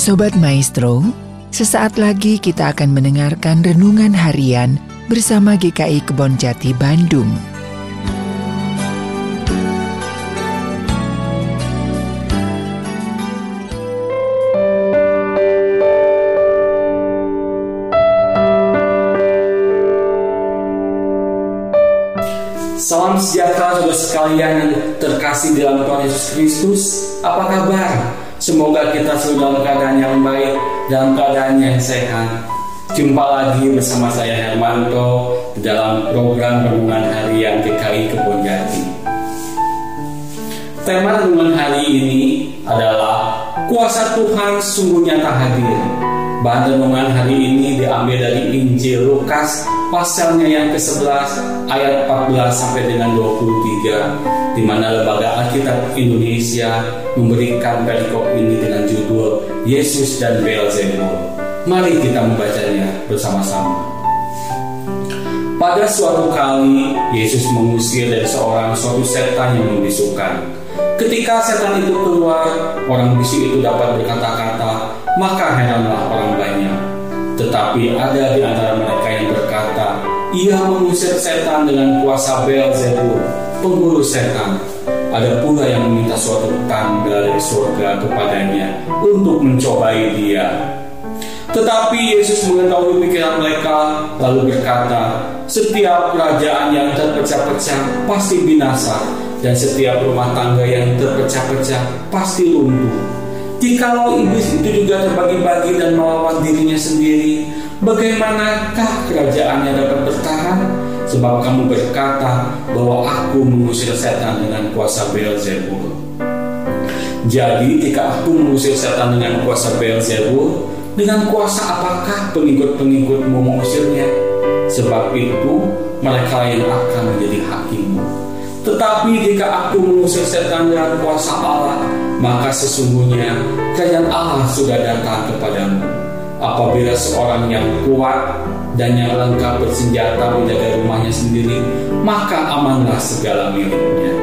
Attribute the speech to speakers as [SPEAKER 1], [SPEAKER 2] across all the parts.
[SPEAKER 1] Sobat Maestro, sesaat lagi kita akan mendengarkan renungan harian bersama GKI Kebon Jati Bandung.
[SPEAKER 2] Salam sejahtera saudara sekalian yang terkasih dalam Tuhan Yesus Kristus. Apa kabar? Semoga kita selalu dalam keadaan yang baik, dalam keadaan yang sehat. Jumpa lagi bersama saya Hermanto dalam program Renungan Harian GKI Kebon Jati. Tema renungan hari ini adalah Kuasa Tuhan sungguh nyata hadir. Bahan renungan hari ini diambil dari Injil Lukas pasalnya yang ke-11 ayat 14 sampai dengan 23 di mana Lembaga Alkitab Indonesia memberikan perikop ini dengan judul Yesus dan Beelzebul. Mari kita membacanya bersama-sama. Pada suatu kali Yesus mengusir dari seorang suatu setan yang membisukan. Ketika setan itu keluar, orang bisu itu dapat berkata-kata, maka heranlah orang banyak. Tetapi ada di antara mereka yang berkata, ia mengusir setan dengan kuasa Beelzebul, pengguru setan. Ada pula yang meminta suatu tanda dari surga kepadanya untuk mencobai dia. Tetapi Yesus mengetahui pikiran mereka, lalu berkata, "Setiap kerajaan yang terpecah-pecah pasti binasa, dan setiap rumah tangga yang terpecah-pecah pasti lumpuh. Jikalau iblis itu juga terbagi-bagi dan melawan dirinya sendiri, bagaimanakah kerajaannya dapat bertahan? Sebab kamu berkata bahwa aku mengusir setan dengan kuasa Beelzebul. Jadi, jika aku mengusir setan dengan kuasa Beelzebul, dengan kuasa apakah pengikut-pengikutmu mengusirnya? Sebab itu, mereka yang akan menjadi hakimmu. Tetapi jika aku mengusir setan dengan kuasa Allah, maka sesungguhnya kerajaan Allah sudah datang kepadamu. Apabila seorang yang kuat dan yang lengkap bersenjata menjaga rumahnya sendiri, maka amanlah segala miliknya.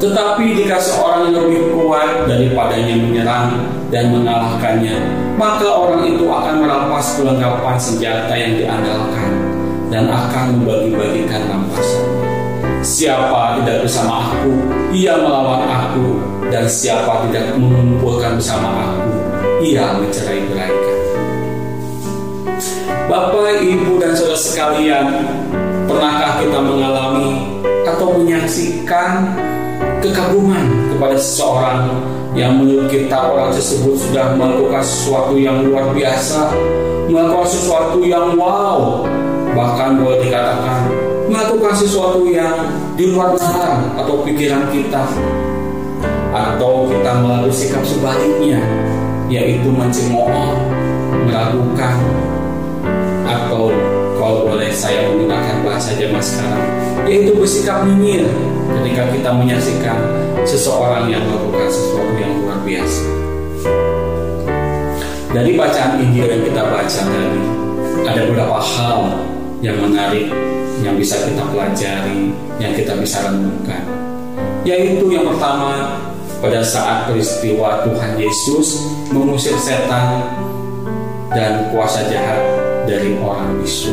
[SPEAKER 2] Tetapi jika seorang yang lebih kuat daripadanya menyerang dan mengalahkannya, maka orang itu akan merampas kelengkapan senjata yang diandalkan dan akan membagi-bagikan rampasannya. Siapa tidak bersama aku, ia melawan aku, dan siapa tidak mengumpulkan bersama aku, ia mencerai beraikan. Bapak, Ibu, dan saudara sekalian, pernahkah kita mengalami atau menyaksikan kekaguman kepada seseorang yang menurut kita orang tersebut sudah melakukan sesuatu yang luar biasa, melakukan sesuatu yang wow, bahkan boleh dikatakan melakukan sesuatu yang di luar nalar atau pikiran kita atau kita melalui sikap sebaliknya yaitu mencemooh, meragukan atau kalau boleh saya menggunakan bahasa zaman sekarang yaitu bersikap nyinyir ketika kita menyaksikan seseorang yang melakukan sesuatu yang luar biasa dari bacaan Injil yang kita baca tadi ada beberapa hal yang menarik yang bisa kita pelajari, yang kita bisa renungkan. Yaitu yang pertama, pada saat peristiwa Tuhan Yesus mengusir setan dan kuasa jahat dari orang bisu.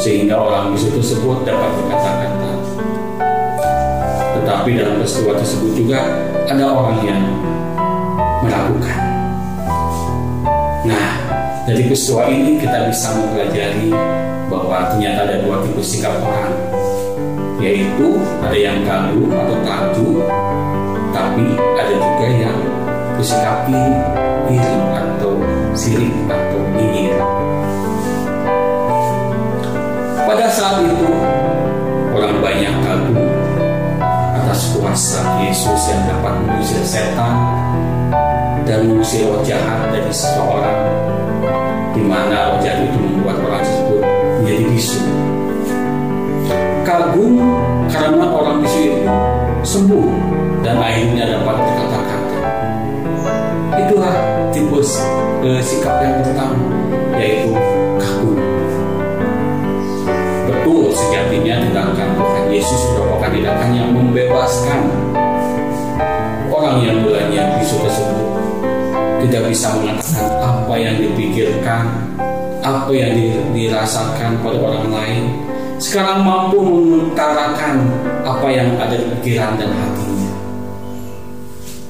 [SPEAKER 2] Sehingga orang bisu tersebut dapat berkata-kata. Tetapi dalam peristiwa tersebut juga ada orang yang meragukan. Nah, dari peristiwa ini kita bisa mempelajari bahwa ternyata ada dua tipe sikap orang yaitu ada yang kagum atau takjub tapi ada juga yang bersikap iri, atau sirik kuasa Yesus yang dapat mengusir setan dan mengusir roh jahat dari seseorang di mana roh jahat itu membuat orang tersebut menjadi bisu. Kagum karena orang bisu itu sembuh dan akhirnya dapat berkata-kata. Itulah tipe eh, sikap yang pertama, yaitu kagum. Betul sejatinya tindakan Tuhan Yesus merupakan tindakan yang membebaskan orang yang mulanya bisu tersebut tidak bisa mengatakan apa yang dipikirkan, apa yang dirasakan pada orang lain. Sekarang mampu mengutarakan apa yang ada di pikiran dan hatinya.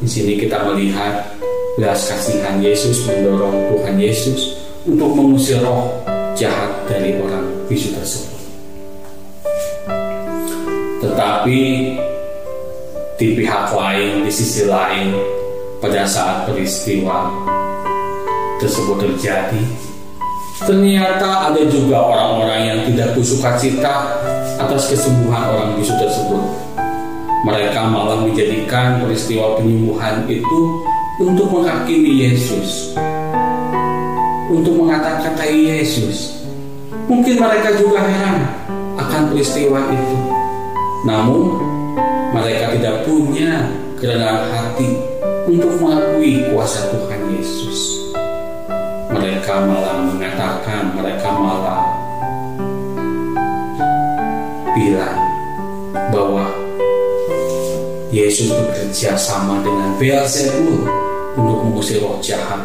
[SPEAKER 2] Di sini kita melihat belas kasihan Yesus mendorong Tuhan Yesus untuk mengusir roh jahat dari orang bisu tersebut. Tetapi di pihak lain, di sisi lain, pada saat peristiwa tersebut terjadi, ternyata ada juga orang-orang yang tidak bersuka cita atas kesembuhan orang bisu tersebut. Mereka malah menjadikan peristiwa penyembuhan itu untuk menghakimi Yesus, untuk mengatakan Yesus. Mungkin mereka juga heran akan peristiwa itu. Namun, mereka tidak punya kerendahan hati untuk mengakui kuasa Tuhan Yesus. Mereka malah mengatakan, mereka malah bilang bahwa Yesus bekerja sama dengan Beelzebul untuk mengusir roh jahat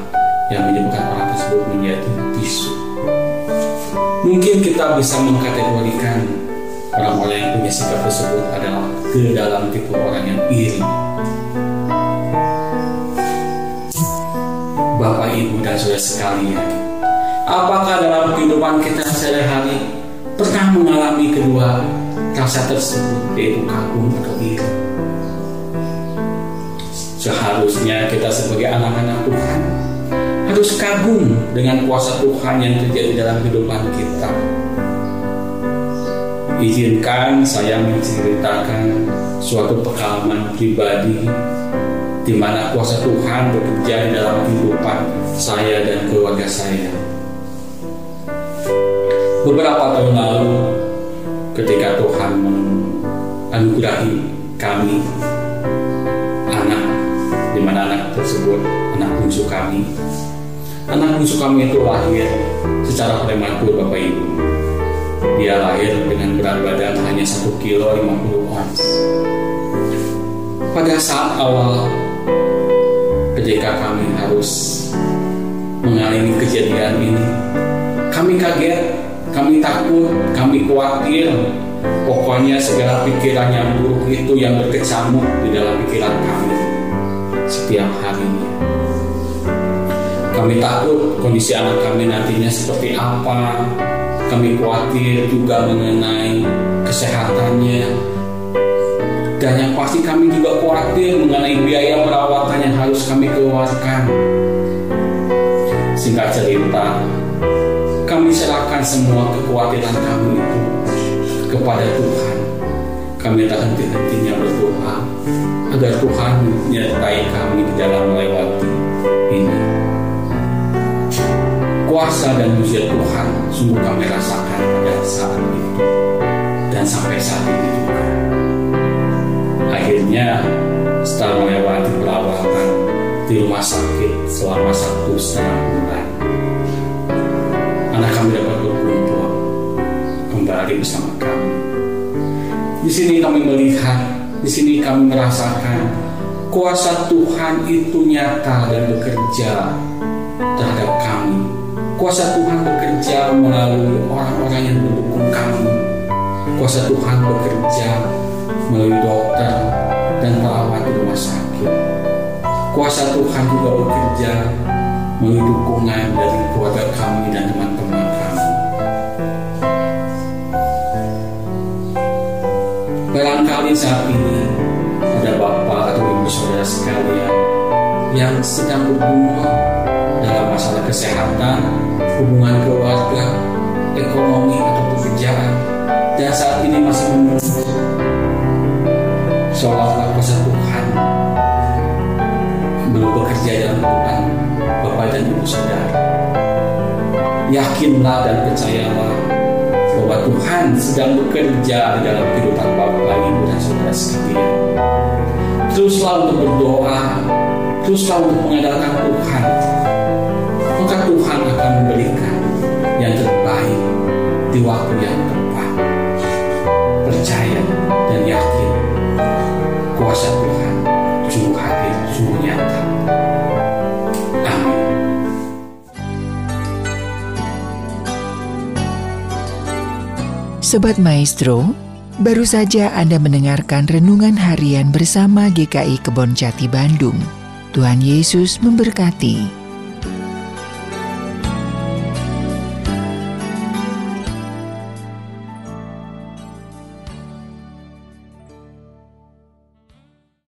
[SPEAKER 2] yang menyebabkan orang tersebut menjadi bisu. Mungkin kita bisa mengkategorikan orang-orang yang punya sikap tersebut adalah ke dalam tipe orang yang iri. Bapak, Ibu, dan saudara sekalian, apakah dalam kehidupan kita sehari-hari pernah mengalami kedua rasa tersebut, yaitu kagum atau iri? Seharusnya kita sebagai anak-anak Tuhan harus kagum dengan kuasa Tuhan yang terjadi dalam kehidupan kita Izinkan saya menceritakan suatu pengalaman pribadi di mana kuasa Tuhan bekerja dalam kehidupan saya dan keluarga saya. Beberapa tahun lalu, ketika Tuhan menganugerahi kami anak, di mana anak tersebut anak bungsu kami, anak bungsu kami itu lahir secara prematur Bapak Ibu dia lahir dengan berat badan hanya 1 kilo 50 ons. Pada saat awal ketika kami harus mengalami kejadian ini, kami kaget, kami takut, kami khawatir. Pokoknya segala pikiran yang buruk itu yang berkecamuk di dalam pikiran kami setiap harinya. Kami takut kondisi anak kami nantinya seperti apa, kami khawatir juga mengenai kesehatannya. Dan yang pasti kami juga khawatir mengenai biaya perawatan yang harus kami keluarkan. Singkat cerita, kami serahkan semua kekhawatiran kami itu kepada Tuhan. Kami tak henti-hentinya berdoa agar Tuhan menyertai kami di dalam melewati kuasa dan mujizat Tuhan sungguh kami rasakan pada saat itu dan sampai saat ini juga. Akhirnya setelah melewati perawatan di rumah sakit selama satu setengah bulan, anak kami dapat berkumpul kembali bersama kami. Di sini kami melihat, di sini kami merasakan kuasa Tuhan itu nyata dan bekerja terhadap kami Kuasa Tuhan bekerja melalui orang-orang yang mendukung kamu. Kuasa Tuhan bekerja melalui dokter dan perawat di rumah sakit. Kuasa Tuhan juga bekerja melalui dukungan dari keluarga kami dan teman-teman kami. Barangkali saat ini ada bapak atau ibu saudara sekalian yang sedang bergumul dalam masalah kesehatan hubungan keluarga, ekonomi atau pekerjaan dan saat ini masih menunggu seolah-olah kuasa Tuhan belum bekerja dalam kehidupan Bapak dan Ibu Saudara. Yakinlah dan percayalah bahwa Tuhan sedang bekerja dalam kehidupan Bapak, Ibu, dan Saudara sekalian. Teruslah untuk berdoa, teruslah untuk mengandalkan Tuhan, maka Tuhan akan memberikan yang terbaik di waktu yang tepat. Percaya dan yakin kuasa Tuhan sungguh hadir, sungguh nyata.
[SPEAKER 1] Sobat Maestro, baru saja Anda mendengarkan renungan harian bersama GKI Kebon Jati Bandung. Tuhan Yesus memberkati.